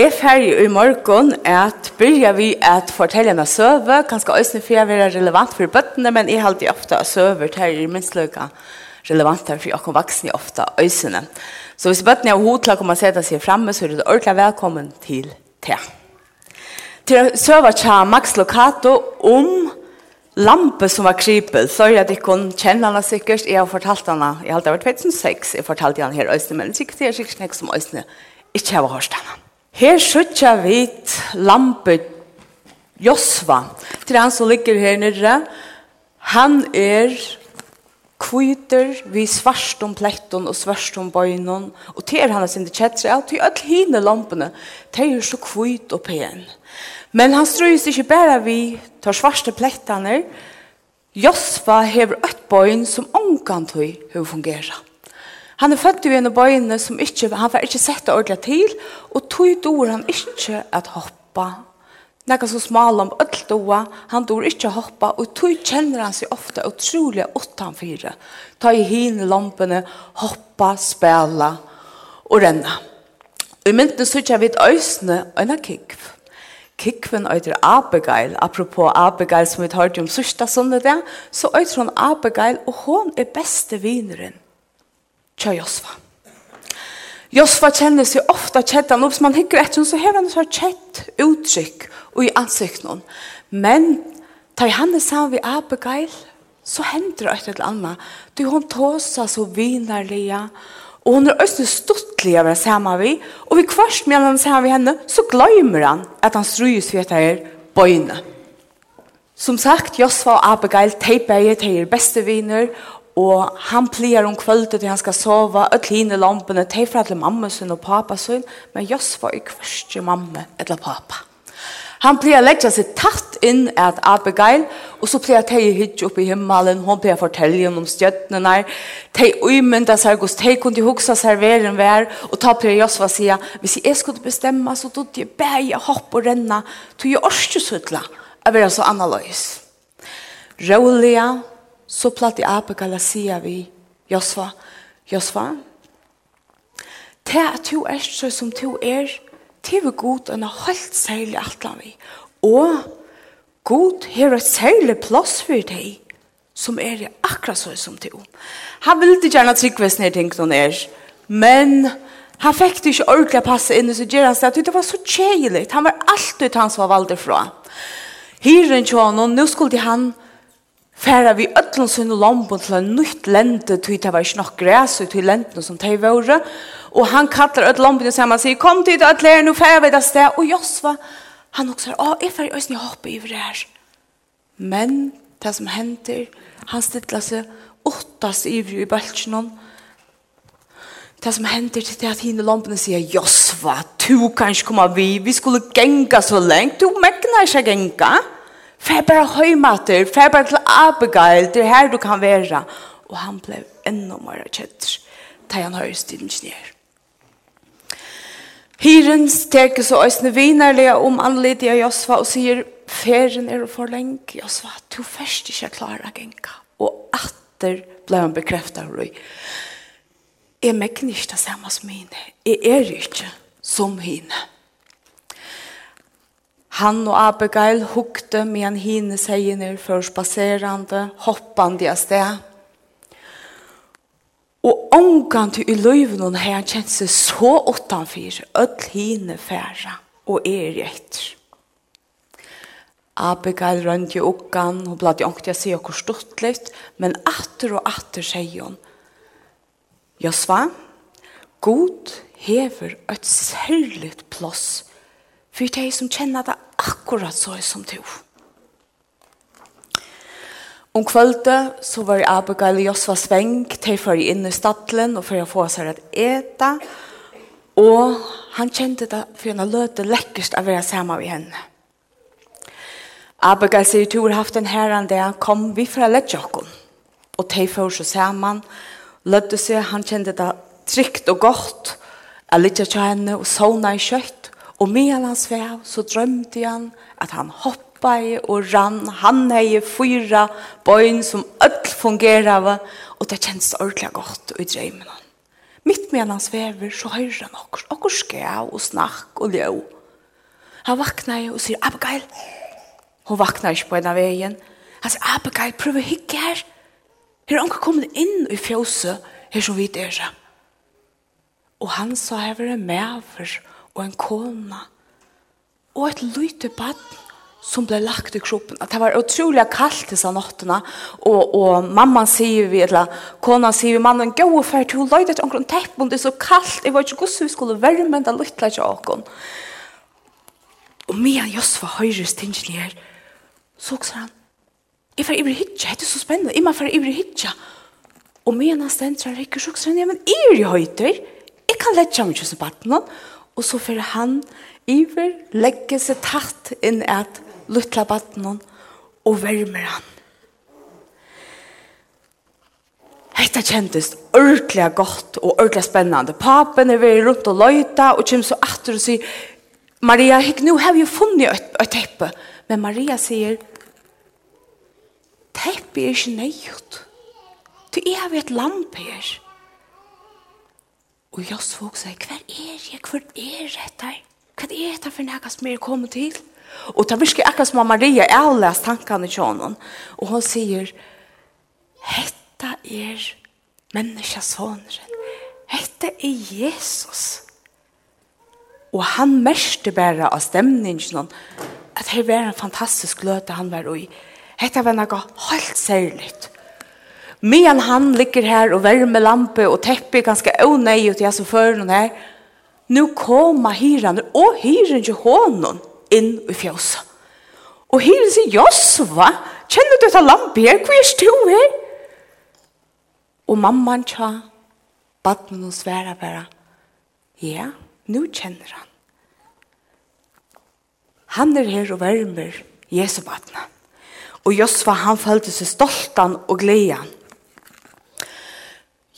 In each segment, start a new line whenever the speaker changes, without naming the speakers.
Jeg ferdig i morgen at byrja vi at fortelle en søve, kanskje også for jeg vil være relevant for bøttene, men jeg halte ofte at søver til i minst løyga relevant for jeg kan vaksne ofte øsene. Så hvis bøttene er hodet til å komme og sette seg fremme, så er det ordentlig velkommen til te. Til søve til Max Locato om lampe som var kripel, så er at ikke kun henne sikkert, jeg har fortalt henne, jeg har alltid vært 2006, jeg fortalte henne her øsene, men sikkert er sikkert ikke som øsene, ikke har hørt henne. Her sjuttja vit lampe Josva. Til han som ligger her nere, han er kviter vi svarst om og svarst om og til er han er det kjetter, og til alle hine lampene, til er så kvit og pen. Men han strøys ikke bare vi tar svarste plettene, Josva hever et bøyn som omgant hun fungerer. Han er født i en bøyne som ikke, han var ikke sett det ordentlig til, og tog dår han ikke at hoppa. Nekka så smal om alt doa, han dår ikke hoppa, og tog kjenner han seg ofte utrolig utanfyre. Ta i hin lampene, hoppa, spela og renna. Og i mynden sykja vi et øysene og en kikv. Kikven øyder Abigail, apropos Abigail som vi hørte om sørsta sånne det, så øyder hun Abigail, og hon er beste vineren tja Josfa. Josfa kjenner seg ofta kjettan og hvis man hikker etter, så har han så kjett uttrykk og i ansikten. Men da han er sammen med Abigail, så hender det et eller annet. Du, hun tåsa så vinerlige, og hun er også stortlig å være sammen med, og vi kvart med han sammen med henne, så glemmer han at han strøys ved det er bøyne. Som sagt, Josfa og Abigail, teiper jeg til beste viner, Og han plier om kvöldet til han skal sova, og hine lampene, teg fra til mamma sin og pappa sin, men Joss var i kvørste mamma eller pappa. Han pleier legge seg tatt inn at Abigail, og så plier teg hitt opp i himmelen, hon pleier fortelle om stjøttene, teg uimynda seg, og teg kunne huksa serveren vær, og ta plier Joss var sier, hvis jeg skulle bestemma, så tog jeg bæja hopp og renna, tog jeg orskjusutla, jeg var så annerledes. Rålige, så platt i Abel sier vi Josva, Josva, til at du er så som du er, til vi god og har holdt særlig alt av vi. Og god har et særlig plass for deg, som er akkurat så som du. Han vil ikke gjerne tryggvis ned ting noen er, men han fikk det ikke ordentlig å passe inn, så gjør han seg at det var så kjedelig. Han var alltid han som var valgt fra. Hyren til nå skulle han færa vi öllum sunn lombo til ein nytt lente tui ta var snakk græs og tui lente som tei våre og han kallar öll lombin og saman sier kom til at læra nu færa vi det sted og Josva han også sier å jeg færa i jeg hoppa iver her. Men det som hender han stilla seg åttas iver i bøltsjonen Det som hender til det at hine lampene sier Josva, du kan ikke komme vi, vi skulle genga så lengt, du megnar ikke genga. Ja Fær bare høymater, fær bare til Abigail, det er her du kan være. Og han ble enda mer kjett, da han høyre stilen ned. Hyren steker så øsne vinerlige om anlidig av Josva og sier, ferien er for lenge, Josva, du først ikke klarer å genka. Og atter ble han bekreftet av Røy. Jeg mekker ikke det samme som henne. Jeg er ikke som henne. Han og Abigail hukte medan hine seier for spaserande, hoppande av sted. Og omgang til i løyven og her kjent seg så åttanfyr, ødel hine færa og er etter. Abigail rønt i ångan, og blad i ångt jeg sier hvor stort litt, men atter og atter sier hun, Josva, god hever et særligt plåss, for de som kjenner det akkurat så som du. Om kvölde så var Abigail og Josva Sveng til for inn i stadlen og for å få seg at eta. Og han kjente det for han løte lekkert av å være sammen med henne. Abigail sier to har haft en herren der kom vi fra Ledjokon. Og til for seg sammen. løte seg, han kjente det trygt og godt. Jeg lytte til henne og sovna i kjøtt. Og medan han svev så drømte han at han hoppade og rann. Han hei fyra bøyn som öll fungerade og det kjennes ordentlig godt i drømmen. Mitt medan han svever så høyrer han okkur, okkur skæv og snakk og ljøv. Han vaknar og sier, Abigail, hun vaknar ikke på en av veien. Han sier, Abigail, prøv å hygge her. Her er onker kommet inn i fjøset her som vi er. Og han sa, her var en maver og en kona og et lyte badn som ble lagt i kroppen. At det var utrolig kaldt disse nattene, og, og mamma sier vi, eller kona sier vi, mannen gå og fer til hun løyde til omkring teppen, det er så kaldt, jeg var ikke god vi skulle være med det lytte til åkken. Og medan Josva høyre stingene her, så sa han, jeg fer ivrig hitja, det er så spennende, jeg må fer ivrig hitja. Og medan han stendte, han rikker, så sier han, ja, men jeg er i høyder, jeg kan lette meg ikke som baden, Og så fyrir han iver legge seg tatt inn at luttla batten og vermer han. Hetta kjentes ordentlig godt og ordentlig spennende. Papen er veri rundt og løyta og kjem så atter og sier Maria, hikk, nu har vi funnet et, et teppe. Men Maria sier teppe er ikke nøyt. Du er ved et lamp her. Og jeg så også, hva er jeg, hva er dette? Hva er dette for noe som er kommet til? Og det virker akkurat som Maria er lest tankene til henne. Og hun sier, hette er menneskesåneren. Hette er Jesus. Og han meste bare av stemningen at det var en fantastisk løte han var i. Hette var noe helt særligt. Medan han ligger her og värmer lampe och teppe ganska ånøy ut i alltså för någon här. Nu kommer hyren och hyren ju honom in i fjosa. Och hyren sier, Josva, kjenner du dette lampe her? Hvor er du her? Og mamman tja, baden og sværa bare, Ja, nu kjenner han. Han er her og värmer Jesu badna. Og Josva han følte seg stoltan og gledan.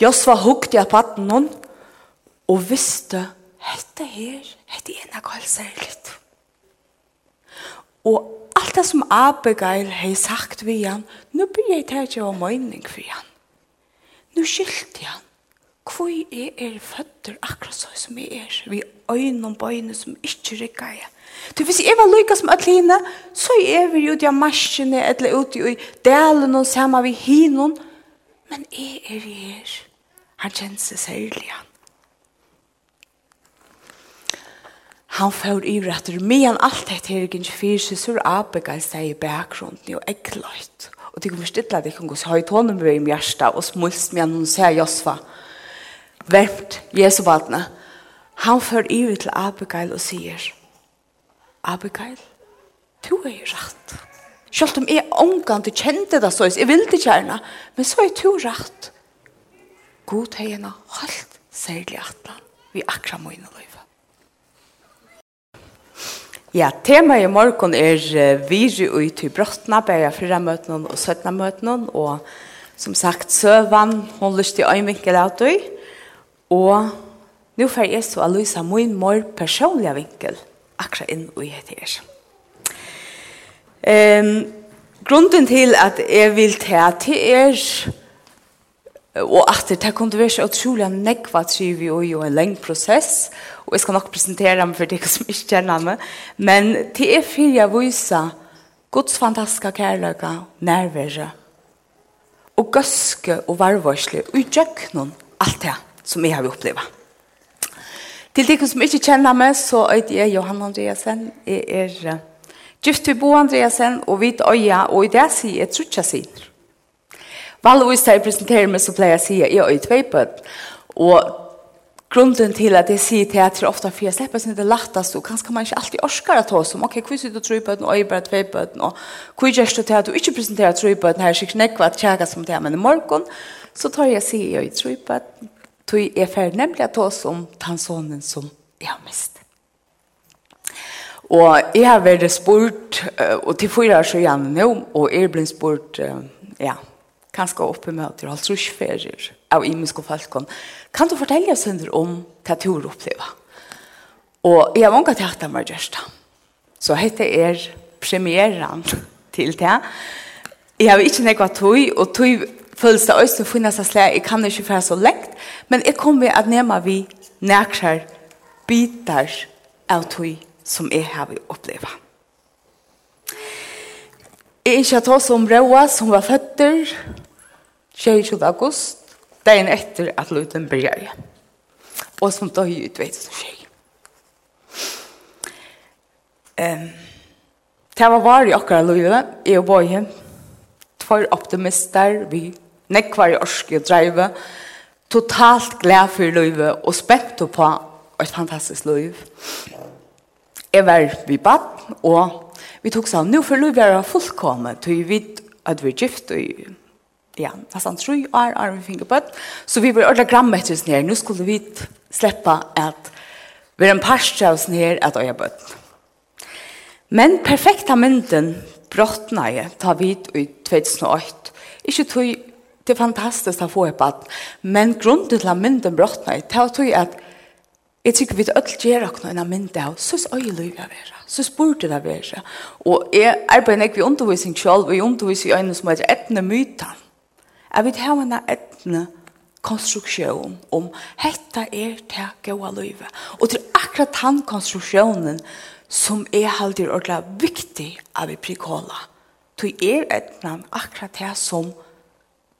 Josva hukte av patten hon, og visste, hette her, hette ena kall særligt. Og alt det som Abigail hei sagt vi han, nu blir jeg til å ha mening for han. Nu skilte han, hvor jeg er føtter akkurat så som jeg er, vi øyne og bøyne som ikke rikker jeg. Du, hvis jeg var lykka som Adeline, så er vi ute av maskene, eller ute i delen og sammen vi hinon, men jeg er her. Han kjenner seg særlig han. Han får i retter, men alt dette her ikke fyrir seg er Abigail seg i bakgrunnen, og egløyt. Og det kommer stille at jeg kan gå så høyt hånden med i hjertet og smulst med han og sier Josfa verpt Jesu valgene. Han får iver til Abigail og sier Abigail, du er rett. Selv om jeg omgang, til kjente det så, jeg vil det gjerne, men så er du rett god hegna holdt særlig atlan vi akra mine løyve. Ja, tema i morgen er uh, viri ut i brottna, bare fyrra møtene og søttene møtene, og som sagt, søvann, hun lyst til øyevinkel av døy, og nå får jeg så Alysa min mor personlige vinkel akkurat inn og heti her. Um, grunden til at jeg vil ta til er Og at det kunne være så utrolig nekva trivi og jo en lengd prosess, og jeg skal nok presentere meg for det som ikke kjenner meg, men det er fyrir jeg viser Guds fantastiske kærløyga, nærvære, og gøske og varvarsle, og utjøk noen alt det som jeg har opplevd. Til de som ikke kjenner meg, så er det Johan Andreasen, jeg er gift til Bo Andreasen, og vidt øya, og i det sier jeg trutja sier. Valle Oist jeg presenterer meg, så pleier jeg å si at jeg er utveipat. Og grunden til at jeg sier til at jeg ofte for jeg slipper sin det lattast, og kanskje man ikke alltid orsker å ta oss om, ok, hvor sitter du tro på den, og jeg bare tvei på den, og hvor gjør du til at du ikke presenterer tro på den her, sikkert nekva at tjega som det er, men i morgen, så tar jeg sier jeg tro på den, tog jeg ferdig nemlig å ta oss om tansonen som jeg har mist. Og jeg har vært spurt, og til fyra år så gjerne nå, og jeg ble spurt, ja, kanskje oppe med at du har trusjferier av imenske folkene. Kan du fortelle oss under om hva du har opplevd? Og jeg har mange tatt av meg gjørst. Så dette er premieren til det. Jeg har ikke nekva tog, og tog føles det også å finne seg slag. Jeg kan ikke være så lengt, men jeg kommer at nema vi nærkere bitar av tog som jeg har opplevd. Jeg ikke har oss om Røa, som var føtter 22. august, dagen etter at Luten begynte. Og som da i utveit som skjer. Um, det var var i akkurat livet, jeg og Bøye. Tvær optimister, vi nekvar i orske og dreive. Totalt glad for livet og spent på et fantastisk liv. Jeg var vi bad, og vi tok sånn, nå får vi være fullkomne, til vi vet at vi er gift, og ja, nesten tro år, er vi finner på det. Så vi var ordentlig gramme etter oss her, nu skulle vi slippe at vi er en parst av oss her, at jeg øye bøtt. Men perfekta mynden brottna jeg, ta vidt i 2008. Ikke tog, det er fantastisk å få et bad, men grunnen til at mynden brottna jeg, ta var tog at Jeg tykker vi ødel gjør akkurat en mynd av, så er det øyeløy å være, så burde det være. Og jeg arbeider ikke ved undervisning selv, og jeg underviser i øynene som heter etne myten. Jeg vil ha en etne konstruksjon om hette er det gode livet. Og til akkurat den konstruksjonen som er alltid ordentlig viktig av vi prikola. Til er etne akkurat det som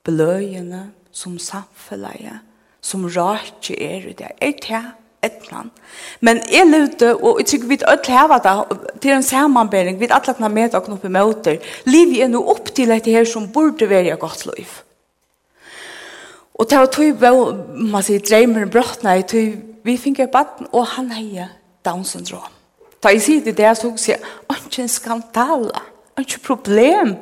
bløyene, som samfunnet, som rart er det. Er det etnan. Men jeg levde, og jeg tykker vi ødel heva det, til en sammenbering, vi alle kan med dere oppe knoppe møter. Livet er nå opp til dette her som burde være et godt liv. Og det var tog man sier, dreimer brottene, tog vi et baden, og han heier Down-syndrom. Da jeg sier det der, så sier jeg, ikke en skandale, han er ikke problem,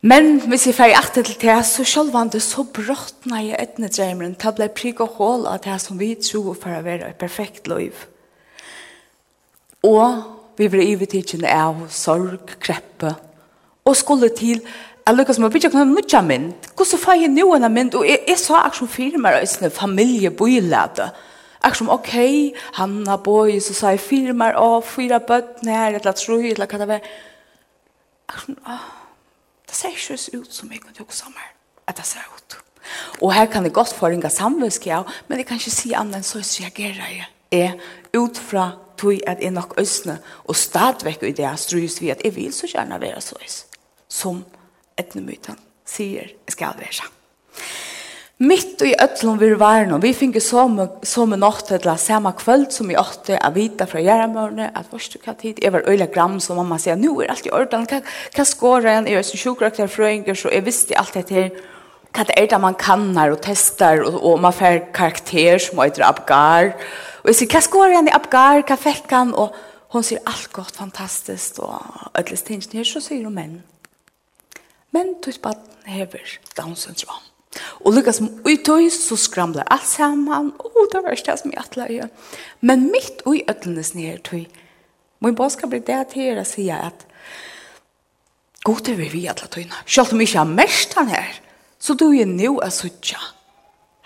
Men hvis jeg fikk akter til det, så selv om det så brottna jeg etne drømmeren, det ble prik og hål av det som vi tror for å være et perfekt liv. Og vi ble ivetidkjene av sorg, kreppe, og skulle til Jeg lukkar som å bygge noen nødja mynd. Hvordan får jeg noen en mynd? Og jeg, jeg sa akkurat som firmer og sånne familiebøylede. Akkurat ok, han har bøy, så sa jeg firmer å, fyra bøttene her, eller tro, eller hva det var. Akkurat, åh, det ser ikke ut som jeg kunne gjøre sammen, at det ser ut. Og her kan det godt få ringa forringa samvittighet, men jeg kan ikke si annet enn så reagerer jeg. Jeg ut fra tog at jeg nok øsne, og stadvekk i det jeg strys vi at jeg vil så gjerne være så som etnemyten sier jeg skal være. Mitt i ötlom vi var nu, vi finge som, som en åtta eller samma kvöld som i åtte, att vita från Järnmörne, att först du kan tid, jag var öjla gram som mamma säger, nu är allt i ordan, kan, kan skåra en, jag är som sjukraktar fröingar, så jag visste allt det här, kan det är det man kannar och testar, och, och man får karaktär som heter Abgar, och jag säger, kan skåra en i Abgar, kan fäckan, och hon säger allt gott, fantastiskt, och ötlis tingene här, så säger hon men. Men tog spatt hever Down syndrome. Og lukka som utøy, så skramlar alt saman, og det var ikke det som jeg atla gjør. Men mitt ui ødlenes nere tøy, min bådskap blir det til å si at god er vi vi atla tøyna. Selv om ikke har mest han her, så du er nu er suttja.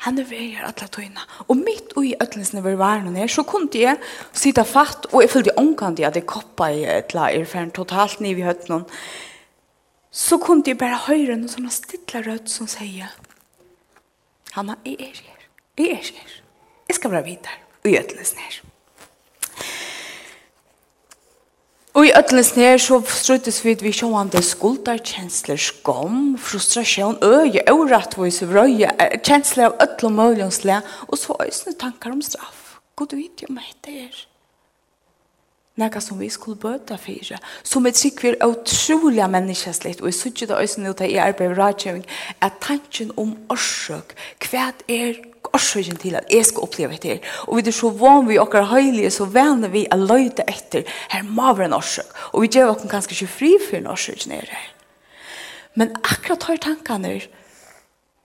Han er vei her atla tøyna. Og mitt ui ødlenes nere var nere, så kunne jeg sitte fatt, og jeg følte omkant jeg koppa i etla erfaren totalt niv i høttnån. Så kunne jeg bare høyre noen sånne stilla rødt som sier, Han har, jeg er her. Jeg er her. Jeg skal være videre. Og i ødelesen her. Og i ødelesen her så struttes vi vi sjående skulder, kjensler, skam, frustrasjon, øye, øretvis, røye, kjensler av ødel og mulig og så øsne tankar om straff. God vet jo meg det er. Nega som vi skulle bøta fyrir. Som jeg trygg vir utrolig menneskeslitt, og jeg sykje det øyne ut i arbeid og rådgjøring, at tanken om årsøk, hva er årsøkken til at jeg skal oppleve etter. Og vi er så vann vi okkar høylige, så vann vi å løyde etter, her må være en årsøk. Og vi gjør okken ganske ikke fri for en årsøk nere. Men akkurat tar tankene,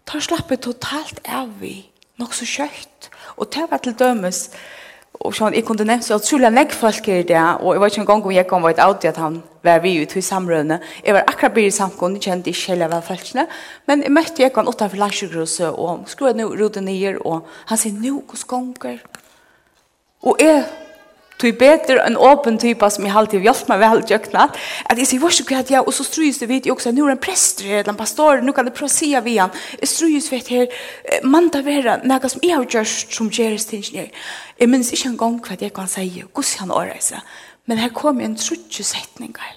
tar slappet totalt av vi, nok så kjøtt. Og til å være til dømes, Og sånn, jeg kunne nevnt så utrolig nekk folk er i det, og jeg var ikke en gang om jeg kom var et at han var vi ute i samrøvne. Jeg var akkurat blir i samkommet, jeg kjente ikke heller av folkene, men jeg møtte jeg kan utenfor landsjøkruset, og skruet nå roten nye, og han sier, nå, hvordan ganger? Og jeg tog betur en åpen typa som jeg alltid hjelpt meg vel tjøkna, at jeg sier, hva skal jeg, og så strys det vidt, jeg også, nå er en prester, eller en pastor, nå kan det prøve å si av igjen, jeg strys vidt her, man da vera, noe som jeg har gjort som gjeres til ingenier, jeg minns ikke en gang hva jeg kan si, hos han åreise, men her kom en trutje setninger,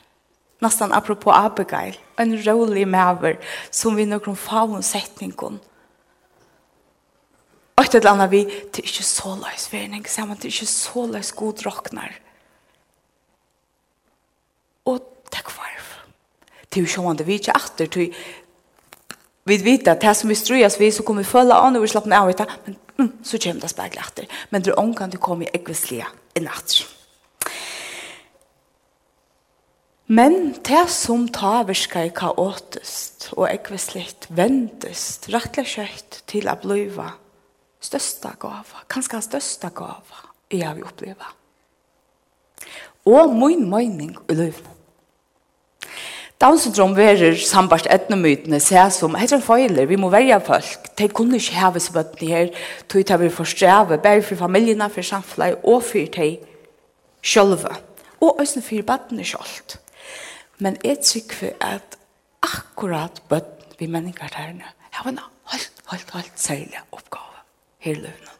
nesten apropos Abigail, en rolig maver, som vi noen faun setninger, Og et eller annet vi, det er ikke så løs verning man, det er ikke så løs god råkner. Og det er kvarv. Det er jo sånn at vi ikke atter, til vi vet at det som vi strøyes vi, så kommer vi følge an, og vi slapper av etter, men mm, så kommer det speglet atter. Men det er omgang til å komme i ekvislige i natt. Men det som tar virka i kaotist og ekvisligt vendist rettelig kjøtt til å blive størsta gava, kanskje den størsta gava jeg har opplevd. Og min mening i livet. Down-syndrom verer sambart etnomytene ser som heter en feiler, vi må verja folk. De kunne ikke heve bøttene her, tog til å bli forstreve, bare for familiene, for samfunnet og for de sjølve. Og også for bøttene sjølv. Men jeg tykker at akkurat bøttene vi mennesker her, har en helt, helt, helt særlig oppgave her løvna.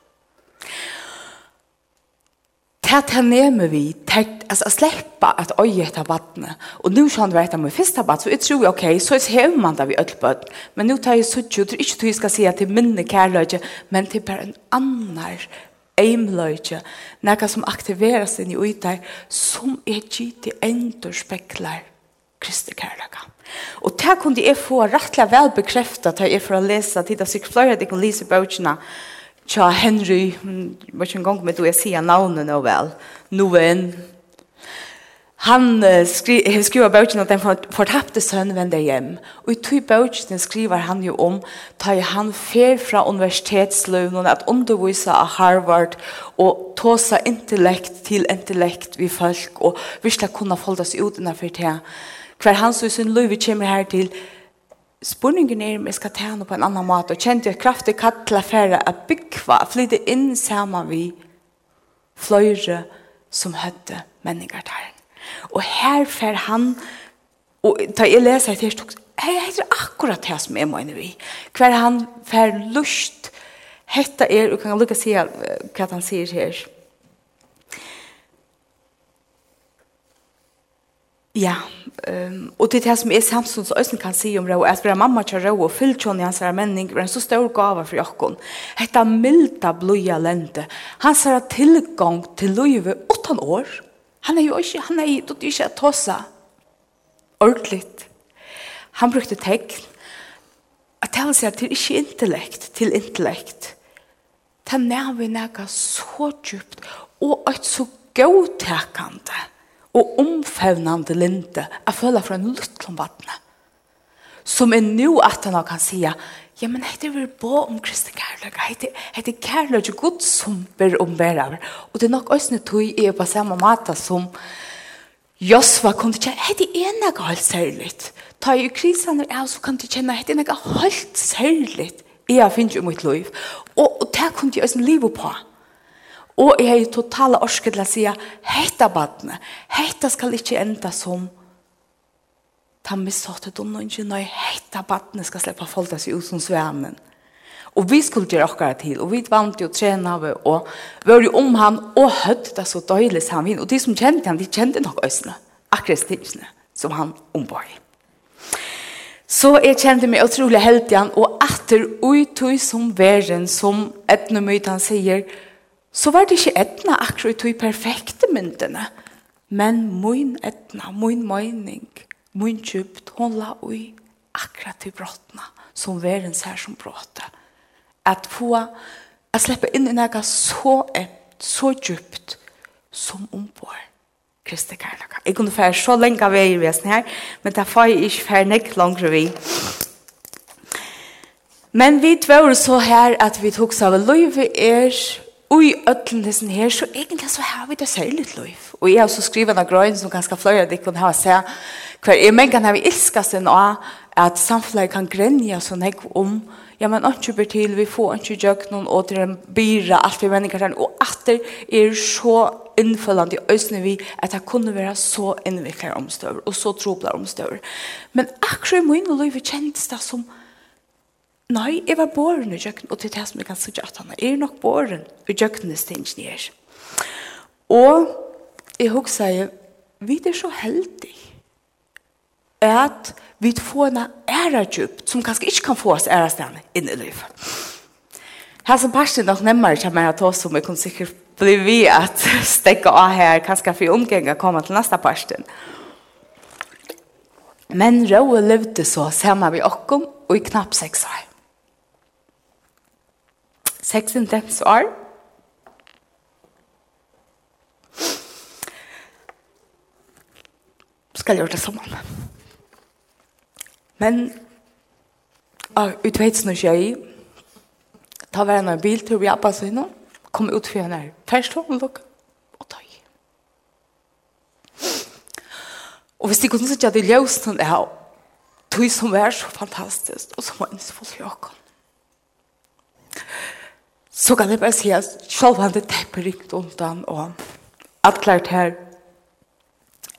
Tæt her nemme vi, tæt, altså sleppa at øye etter vattnet. Og nu skjønner vi etter med første vatt, så jeg tror, ok, så er hever man da vi ødelbøtt. Men nu tar jeg sutt jo, det er ikke du skal si at det er minne kærløyde, men til bare en annar eimløyde, nekka som aktiveras inn i uitar, som er gitt i endur speklar Kristi kærløyde. Og det kunne jeg få rettelig vel bekreftet, da jeg får lese, til det er sikkert flere at jeg kan lese bøkene, tja Henry, var ikke en gang med du, jeg sier navnet nå vel, Noen, han uh, skri, skriver bøkene at den fortapte sønnen vender hjem. Og i to bøkene skriver han jo om ta han fer fra universitetsløvnen at undervise av Harvard og ta seg intellekt til intellekt vi folk og virkelig kunne folde seg ut innenfor det. Hver han så i sin løyve kommer her til spurningen er om jeg skal tjene på en annan måte, og kjente jeg kraftig katt til affære å bygge, flytte inn sammen vi fløyre som høtte menninger der. Og her fer han, og da jeg leser et hei, jeg heter akkurat det som jeg mener vi. Hver han fer lust, hetta er, og kan lukke si hva han sier her, Ja, um, og det er det som er Samson som øyne kan si om Rau, at vi er mamma til Rau og fyllt henne i hans her menning, er en så stor gave for jokken. Hette milda bløya lente. Han ser tilgang til løyve åttan år. Han er jo ikke, han er jo ikke, at tåsa. Ordentlig. Han brukte tegn. At det seg til ikke intellekt, til intellekt. Det er nærmere nægget så djupt, og et så gåtakende. Ja og omfevnande linte er føler fra en luttlom vattne som er nu at han kan sige ja, men hette vi bo om Kristi kærløk hette, hette kærløk er god som ber om ombærer og det er nok også tog i på samme måte som Josva kunne til å kjenne, hette er noe helt særlig. Ta i krisen er av, så kan du å kjenne, hette er noe helt særlig. Jeg finner jo mitt liv. Og, og det kunne jeg å liv på. Og jeg har totala orske til å si, heita badne, heita skal ikke enda som ta missåttet om noen ikke, nei, heita badne skal slippe folk seg ut som svemen. Og vi skulle gjøre akkurat til, og vi vant jo trene av, og vi var jo om han, og høtte det så døylig som han og de som kjente han, de kjente nok øsene, akkurat stingsene, som han ombor. Så jeg kjente meg utrolig heldig han, og etter ui tog som verden, som etnomytan sier, så var det ikke etna akkurat i perfekte myndene, men min etna, min mening, min djupt, hun la ui akkurat i brottene, som verden ser som bråte. At få, at slippe inn i noe så et, så djupt, som ombår Kristi kærlaka. Jeg kunne fære så lenge av vei i vesen her, men det får jeg ikke fære nek langere vi. Men vi tvær så her at vi tok seg av løyve er Og i ødlen hessen her, så egentlig så har vi det særligt liv. Og jeg har så skrivet noen grøn som ganske flere av dere har sett hver jeg mener kan vi ilskast enn av at samfunnet kan grenja sånn jeg om ja, men ikke ber til, vi får ikke gjøk noen og til en byra, alt vi mennesker her, og at det er så innfølgende i øsene vi at det kunne være så innviklet omstøver og så trobler omstøver. Men akkurat i min liv kjentes det som Nei, jeg var båren i kjøkken, og til det som jeg kan sitte at han er nok båren i kjøkkenes tingene jeg. Og jeg husker, vi er så heldige at vi får en ære djup som kanskje ikke kan få oss ære ærestene inn i livet. Her som parten nok nemmere kommer jeg til oss som jeg kunne sikkert bli vi at stekke av her, kanskje for omgjengen kommer til neste parten. Men Røe levde så sammen vi oss og i knapp seks år seks intens år. Skal gjøre det sammen. Men av utveitsen og kjøy, ta hver en bil til å bli appa seg nå, kom ut for henne her. Først og lukk, og ta i. Og hvis de kunne sitte at de løsene det her, tog som var så fantastisk, og som var en så folk i åkken så kan jeg bare si at selv om det tepper rikt undan, og at klart her,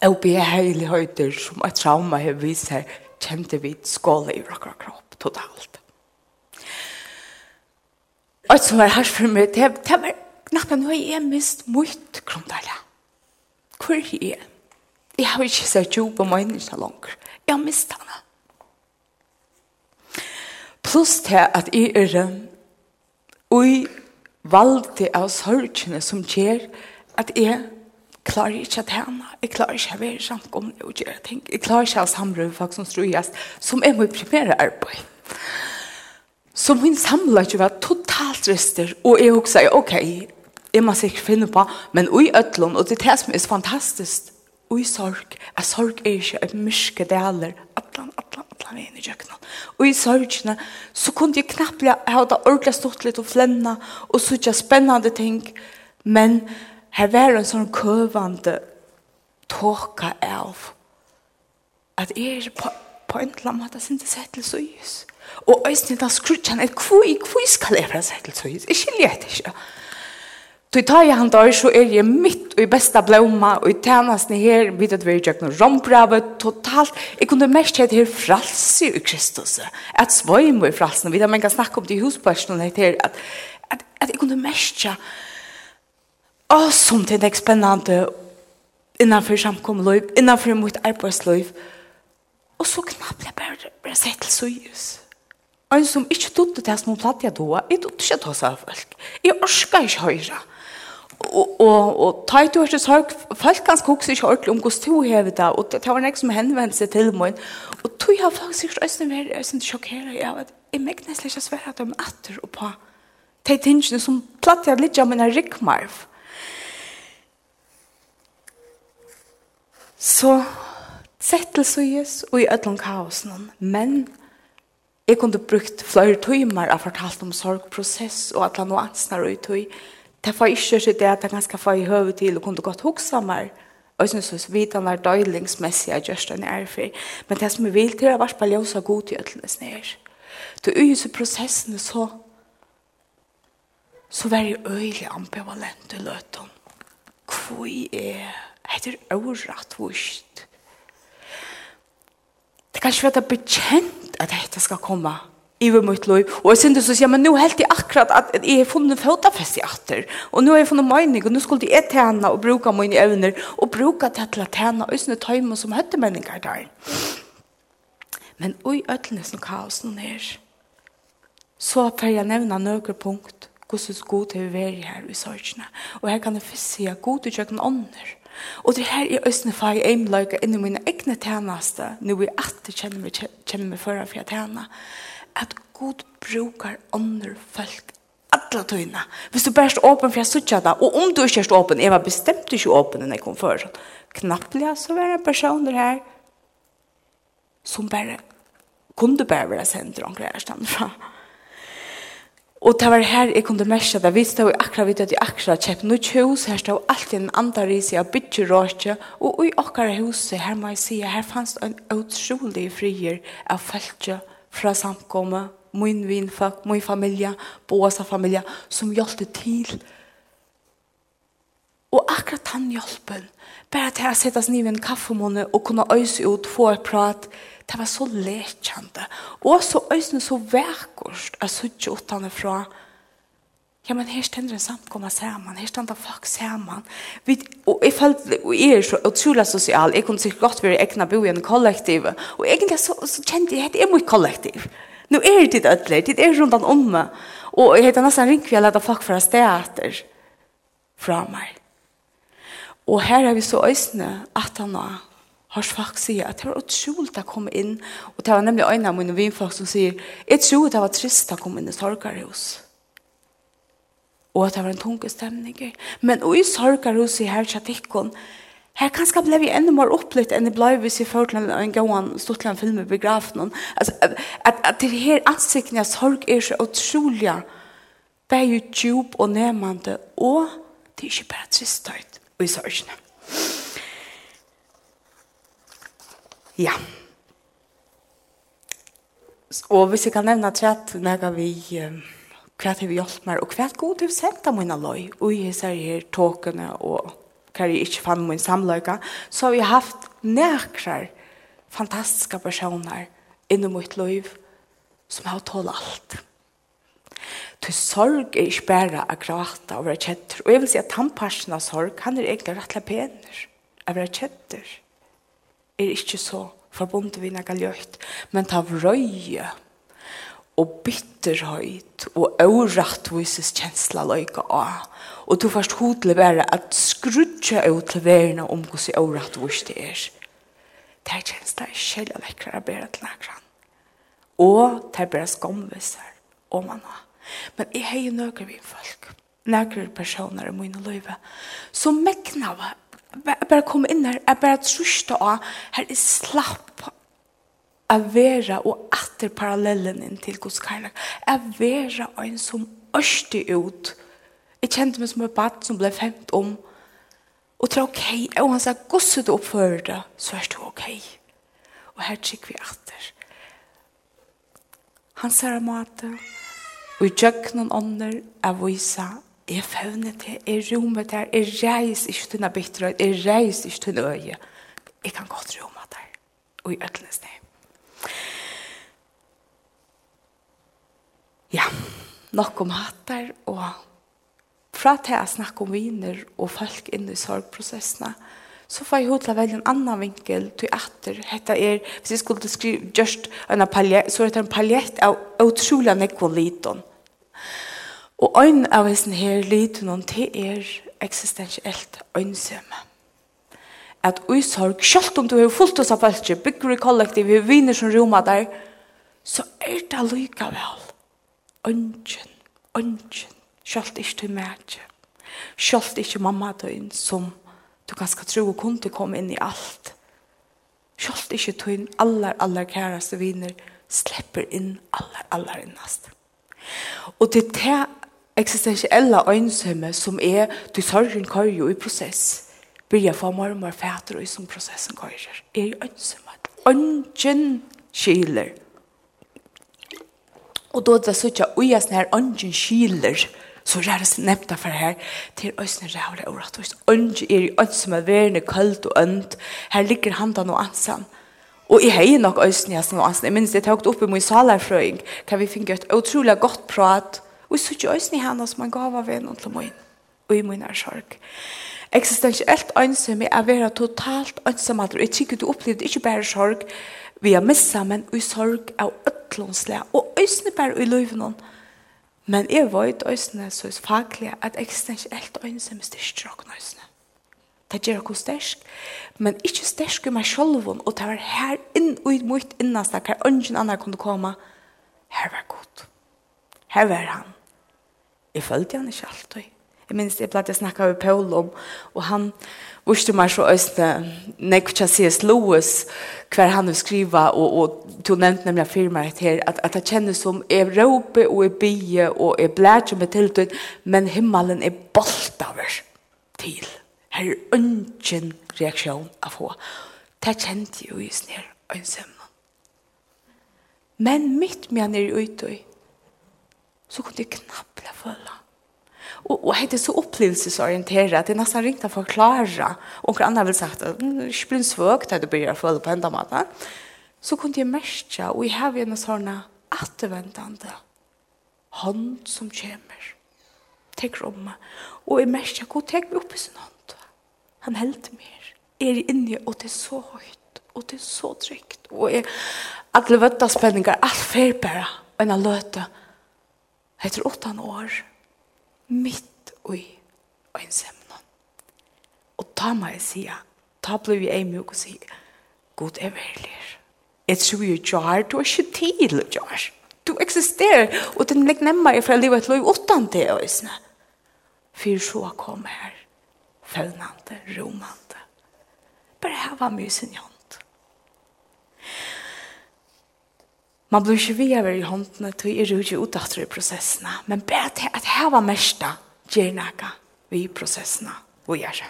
jeg blir heilig høyder som et trauma har vist her, kjente vi skåle i rakker kropp totalt. Og som var her for meg, det, det var knappt nå jeg mist mot grunndalia. Hvor er jeg? Jeg har ikke sett jo på meg ikke langer. Jeg har mistet henne. Plus til at jeg er ui valde av sørgene som gjør at jeg klarer ikke at henne, jeg klarer ikke å være sånn om det og gjøre ting, jeg klarer ikke å samle folk som strøyes, som er min primære arbeid. Så min samlet ikke var totalt rester, og jeg også sier, ok, jeg må sikkert finne på, men ui øtlån, og det er det som er fantastisk, ui sorg, at sorg er ikke et myske deler, atlan, atlan, allan vegin i kjøkkenen. Og i sorgene så kunne jeg knappt ha det ordentlig stått litt og flennet og så ikke spennende ting. Men her var en sånn køvende tåka av at jeg er på, på en eller annen måte sin til søys. Og øyne da skrutjan er kvui, kvui skal jeg fra seg til søys. Jeg skiljer det ikke. Tog tar jeg han der, så er jeg mitt og i besta blomma og i tænasten her, vidt at vi er gjøkken rombrave, totalt, jeg kunne mest hette her fralse i Kristus, at svøyme i fralsen, vidt at man kan snakke om det i huspørsmålet her, at, at, at jeg kunne mest ja. å, som det er spennende, innanfor samkommeløyv, innanfor mot arbeidsløyv, og så knappt jeg bare, bare sett til søyes. Og en som ikke trodde det som hun platt jeg da, jeg trodde ikke ta seg var folk. Jeg orsker ikke høyre og og og tætt du ikkje folk folk kan skokse ikkje ordentlig om kost to her vita og det var nekk som henvendte seg til meg og tog jeg faktisk ikkje østen ver østen sjokkera jeg vet jeg mekk nesten ikkje svært at de atter og på de tingene som platt jeg litt av mine rikmarv så sett til søyes og i ødlom kaosen men jeg kunne brukt flere timer og fortalt om sorgprosess og at han var ansnar og i tøy det var ikke så det at jeg ganske var i høve til og kunne godt hukse meg. Og jeg synes vi vet han er døylingsmessig av Gjørsten er for. Men det som jeg vil til er vært på ljøs og god til ødelene sned. Til å gjøre prosessene så så var jeg øyelig ambivalent i løten. Hvor er det? Det er overratt vust. Det kan ikke være bekjent at dette skal komme i mitt liv. Og jeg synes så säger men nå helt i akkurat at jeg har funnet fotafäst i atter. Og nå har jeg funnet mening og nå skulle jeg tjene og bruke mine evner og bruke det til å tjene, og sånne tøymer som hette meninger der. Men oi, øtlene som kaos nå ned, Så får jeg nevne noen punkt. hvordan god til å være her i sørgene. Og her kan jeg først si at god til och jag ånder. Og det her er østene for jeg imløyga inni mine egne tjeneste, nå vi alltid kjenner meg, kjenner meg for å tjene at Gud brukar ånder folk alla tøyna. Hvis du bærst åpen for jeg sutja da, og om du ikke er åpen, jeg var bestemt ikke åpen enn jeg kom før, knapplega så var det personer her som bare kunde bare være sendt og omkring stand fra. Og det var her jeg kunne merke det. Vi stod akkurat vidt at jeg akkurat kjøpt noe hus. Her stod alltid en andre ris av bytje råkje, Og i akkurat huset, her må jeg si, her fanns det en utrolig frier av feltet fra samkomme, min vinfolk, min familie, Boasa familie, som hjelpte til. Og akkurat han hjelpen, bare til å sette seg ned i en kaffemåne og kunne øse ut, få et prat, det var så lekjende. Og så øsene så verkost, jeg suttet utenfra, og Ja, men her stender en samkomma sammen, her stender folk sammen. Vi, og jeg følte, og jeg er så utrolig sosial, jeg kunne sikkert godt være egnet bo i en kollektiv, og egentlig så, så kjente jeg, at jeg er mye kollektiv. Nå er det ditt det er rundt om meg, og jeg heter nesten ringt vi leder folk fra stedet fra meg. Og her er vi så øsne at han har har folk sier at det var utrolig å komme inn, og det var nemlig øynene av mine vinfolk som sier, jeg tror det var trist å komme inn i sorgerhus og at det var en tunge stemning. Men og i sorgar hos i her tjatikkon, her kanskje ble vi enda mer opplitt enn det ble hvis vi følte en, en gauan stortland film i begrafen. Altså, at, at det her ansiktene av sorg er så utrolig det er jo djup og nemande, og det er ikke bare tristøyt i sorgene. Ja. Og hvis jeg kan nevne at jeg vi... Um, hva har vi hjulpet meg, og hva er god har sendt av mine løy, og jeg ser her tåkene, og hva jeg ikke fann min samløyga, så har vi haft nekrar fantastiske personer innom mitt liv som har tålt alt. Til sorg er ikke bare å gråte og være kjetter. Og jeg vil si at tannparsen av sorg, han er egentlig rettelig pener. Å være kjetter er ikke så forbundet vi noe løyt, men ta vrøye og bytte bitterhøyt og avrattvises kjensla løyka av. Og du først hodle bare at skrutja ut til verna om hos i det er. Det er kjensla er kjellig å bare til nekran. Og det er bare skomviser om man har. Men jeg har jo nøkker vi folk, nøkker personer i mine løyve, som mekna var Jeg bare kom inn her, jeg bare trusta av, her er slapp av vera og atter parallellen til Guds kærlek, at vera en som ørste ut. Jeg kjente meg som et bad som ble femt om, og tro ok, og han sa, gosset du oppfører det, så er det ok. Og her trykker vi atter. Han sa av maten, og i djøkkenen ånder, er vise, jeg fevner til, jeg romer til, jeg reis ikke til denne bitterhet, jeg reis ikke til denne øye. Jeg kan godt rome der, og i ødelnes ned. ja, nok om hatter og fra til å snakke om viner og folk inn i sorgprosessene, så får jeg hod til å velge en annen vinkel til atter. Hette er, hvis jeg skulle skrive just en paljett, så er det en paljett av utrolig nekvån. Og ein av hessen her liten, det er eksistensielt øynsømme. At ui sorg, selv om du har fullt oss av folk, bygger i kollektiv, vi viner som roma der, så er det lykka vel ønsken, ønsken, selv ikke til meg, selv ikke mamma døgn som du ganske tro og kunne komme inn i alt. Selv ikke tøgn aller, aller kæreste viner slipper inn aller, aller innast. Og til det eksistensielle øynshemme som er til sorgen kører jo i prosess, blir jeg for mormor fæter og i som prosessen kører. Er øynshemme. Ønsken skiler Og då det sånn at såg er sånn her ungen skiler så er ræres nevnt for her til øysne rævle og rett og øysne er i ønge som er verne kaldt og ønt her ligger handan noe ansan. Og jeg har nok øysne jasen og ansan. Jeg minns det opp i min salarfrøying kan vi finne et utrolig godt prat og så ikke øysne i henne som han gav av en og til min og i min er sorg eksistensielt ønsom er å være totalt ønsom tykker du opplevde ikke bare sorg Vi har mist men i sorg av øtlånsle, og øsne bare i løyvnån. Men jeg vet øsne så er faglig at jeg synes ikke helt som er styrst råk øsne. Det gjør jeg styrst men ikke styrst i meg selv, og det var her inn og i mitt innast, hver ønsken annen kunne komme. Her var god. Her var han. Jeg følte han ikke alltid. Jeg minns jeg pleide å snakke med Paul om, og han, Vurste meg så østene, nek C.S. Lewis, hver han har skriva, og, og to nevnt nemlig firma her, at, at det kjennes som Europa og er bie og er blæt med er men himmelen er bolt over til. Her er ønsken reaksjon av hva. Det kjente jo i snir ønsemmen. Men mitt med han er ute, så kunne jeg knapple følge Og, Och det er så upplevelsesorienterat. Det er nesten ringt å forklare. Og hver andre vil sagt att det blir svårt att å føle på enda måte. Så kunne jeg merke, og jeg har en sånn återvändande hånd som kommer. Tek om mig. Och jag märka att jag tar mig i sin hånd? Han hälter mig. Er inne og det er så høyt, og det er så trygt. Og jeg, alle vøtta spenninger, alt fer bare, og en av løte, etter åttan år mitt ui ensemnon. Og ta meg sia, ta ble vi ei mjuk og sia, god er veldig. Jeg tror jo jar, du er ikke til jar. Du eksisterer, og den legg nemmer er fra livet til liv utan det øysene. For så kom her, følnande, romande. Bare hava musen, Jan. Man blir ikke videre i håndene til er ikke utdatter i prosessene, men bare til at her var mest gjør noe i prosessene og gjør det.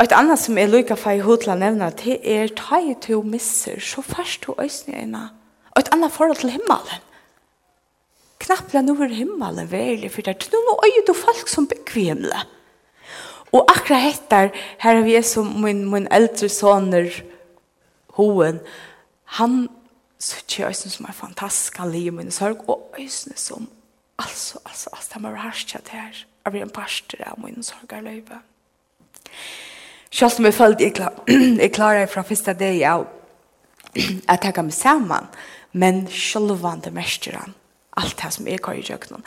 Et annet som er lykka for i hodet å nevne, det er ta i to misser, så først to øsne ena. Og et annet forhold til himmelen. Knapplega nu er himmelen veldig, for det er noe øye til folk som bygger himmelen. Og akkurat etter, her er vi som min, min eldre sønner, hoen, han sitter jeg som er fantastisk, han liv min sorg, og øyne som, altså, altså, altså, han var harsk at her, jeg blir en parster av min sorg er løyve. Selv om jeg følte jeg, klar, jeg klarer fra første dag av at jeg kan meg sammen, men selv om det mester han, alt det som jeg kan gjøre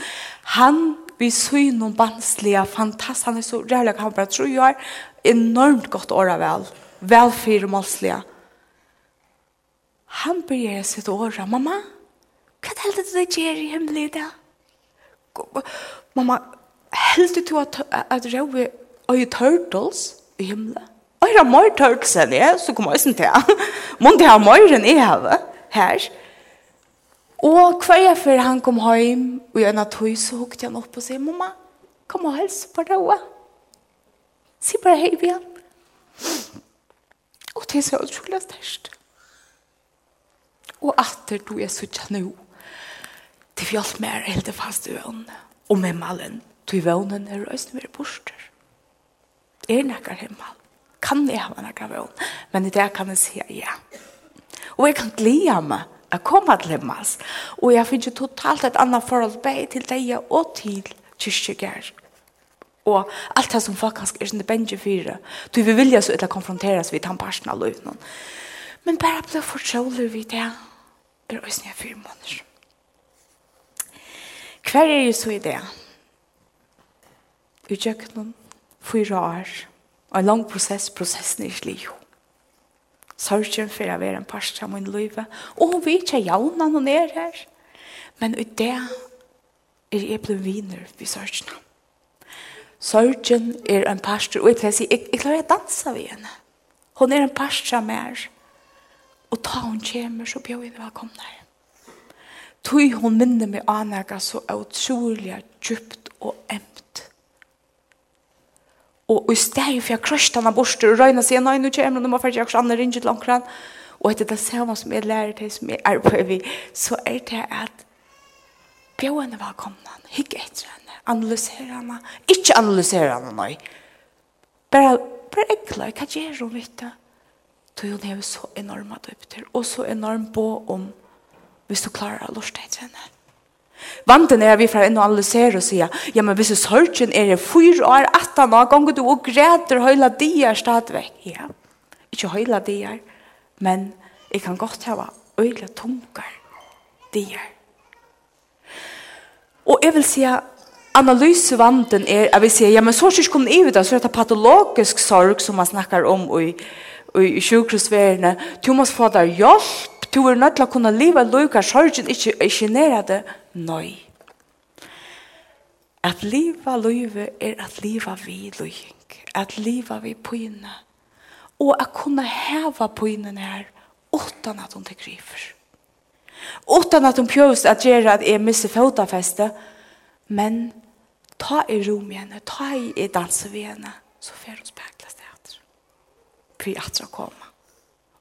Han vi så noen banslige, fantastisk, han er så rævlig, han bare tror jeg er enormt godt året vel, velfyr og målslige, Han börjar sitt åra. Mamma, hva er det du gjør i himlen där? Mamma, helt du at, at roe och ju turtles i himmelen? Og er det mer turtles enn jeg, så kommer jeg sånn til. Må det ha mer enn jeg har her? Og hva er för han kom hjem, og jeg när tog så hukte han opp og sier, mamma, kom og helse på roe. Si bare hei, vi. Og det er så otroligt sterkt og atter du er suttja nu. Det fjallt mer helt fast i vøvn, og med malen, du i vøvnen er røyst mer borster. Er nekkar himmel, kan jeg ha nekkar vøvn, men i det kan jeg si ja. Og jeg kan glede meg å komme til himmel. og jeg finner totalt et annet forhold bei til deg og til kyrkjegær. Og alt det som faktisk er sånn det bensje fire, du vil vilja så etter konfronteres vi tar parten av løvnen. Men bare ble fortrolig vi det, er også nye fire måneder. Hver er jo så i det? Vi gjør noen fire år, og en lang prosess, prosessen er slik jo. Sørgen for å være en parst av min liv, og hun vet ikke jauna noen er her. Men i det er jeg blevet viner ved sørgen. Sørgen er en parst, og jeg tror jeg, jeg klarer å danse ved henne. Hun er en parst av meg. Og ta hun kommer, så bjør henne velkomne her. Tøy hun minner meg anega så utrolig djupt og emt. Og i stedet for jeg krøst henne bort, og røyne sier, nei, nå kommer hun, nå må jeg faktisk andre ringe til langkran. Og etter det samme som jeg lærer til, som jeg er på vi, så er det at bjør henne velkomne, hygg etter henne, analysere henne, ikke analysere henne, nei. Bare, bare enkla, hva gjør hun, vet du? Då hon har så enorma døpter, og så enorm på om hvis du klarer å lorte etter henne. Vanten er vi fra inn og analysere og sier, ja, men hvis sørgen er i fyra år, attan nå, ganger du og græter høyla dier stadigvæk. Ja, ikke høyla dier, men jeg kan godt hava øyla tunker dier. Og jeg vil si analysevanden er, jeg vil si, ja, men sorg kommer i det, så er det patologisk sorg som man snakker om i i sjukhusverene, du må få deg hjelp, du er nødt til å kunne leve lykke, sorgen ikke, ikke nære det. Nei. At liva løyve er at leve vi løying, at leve vi pøyne, og at kunne heva pøynen her, utan at hun tegriver. Utan at hun pjøs at gjøre at jeg misser fotafeste, men ta i rom igjen, ta i danse ved henne, så fer hun spek for at det kommer.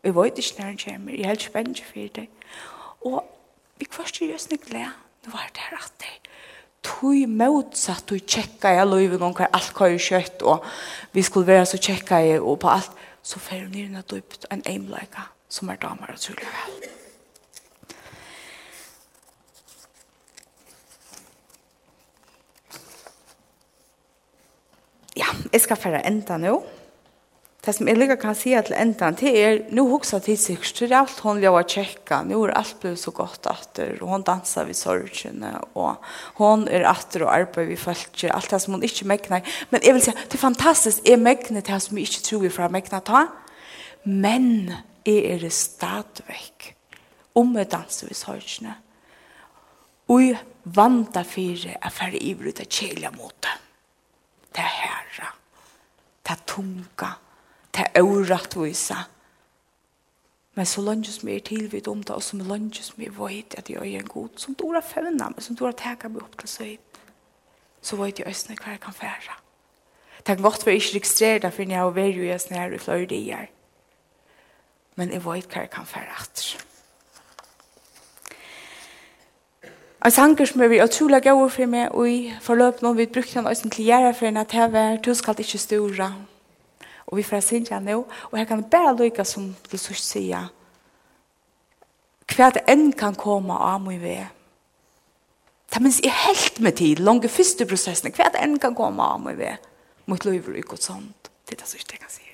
Og jeg vet ikke når han kommer, jeg er helt spennende for det. Og vi kvarst i jøsne glede, nå var det her at det tog motsatt og tjekka jeg løyve noen hver alt hva jeg kjøtt og vi skulle være så tjekka jeg og på alt så fer hun nyrna døypt en eimleika som er damer og tullig vel. Ja, jeg skal fære enda nå det som jeg ligger kan si til enda, det er, nå hoksa til seg, det er alt hun lever tjekke, nå er alt blevet så godt atter, og hun danser ved sorgene, og hun er atter og arbeider ved følger, alt det som hun ikke megner. Men jeg vil si, det er fantastisk, jeg megner det som jeg ikke tror vi får megner ta, men jeg er det stadigvæk, om jeg danser ved sorgene, og jeg vanta fire er ferdig ivrig til kjelja mot det. Det er herre, det er tunga, til er orettvisa. Men så langt som er tilvidt om det, og så langt som er veit at jeg er en god, som du har fevnet meg, som du har taget meg opp til seg, så vet jeg også hva jeg kan fære. Det er godt for jeg ikke registrerer det, for jeg har vært jo jeg snær i flere dager. Men jeg vet hva jeg kan fære etter. En sanger som er vi utrolig gode for meg, og i forløpene vi brukte den også til å gjøre for en at jeg var, du skal ikke ståre, Og vi får synge nå, og jeg kan bare lykke som til så sier, hva det enn kan komme av meg ved. Det minns jeg helt med tid, lange første prosessene. hva det enn kan komme av meg ved. mot løyver og godt sånt. Det er det sørste jeg kan si.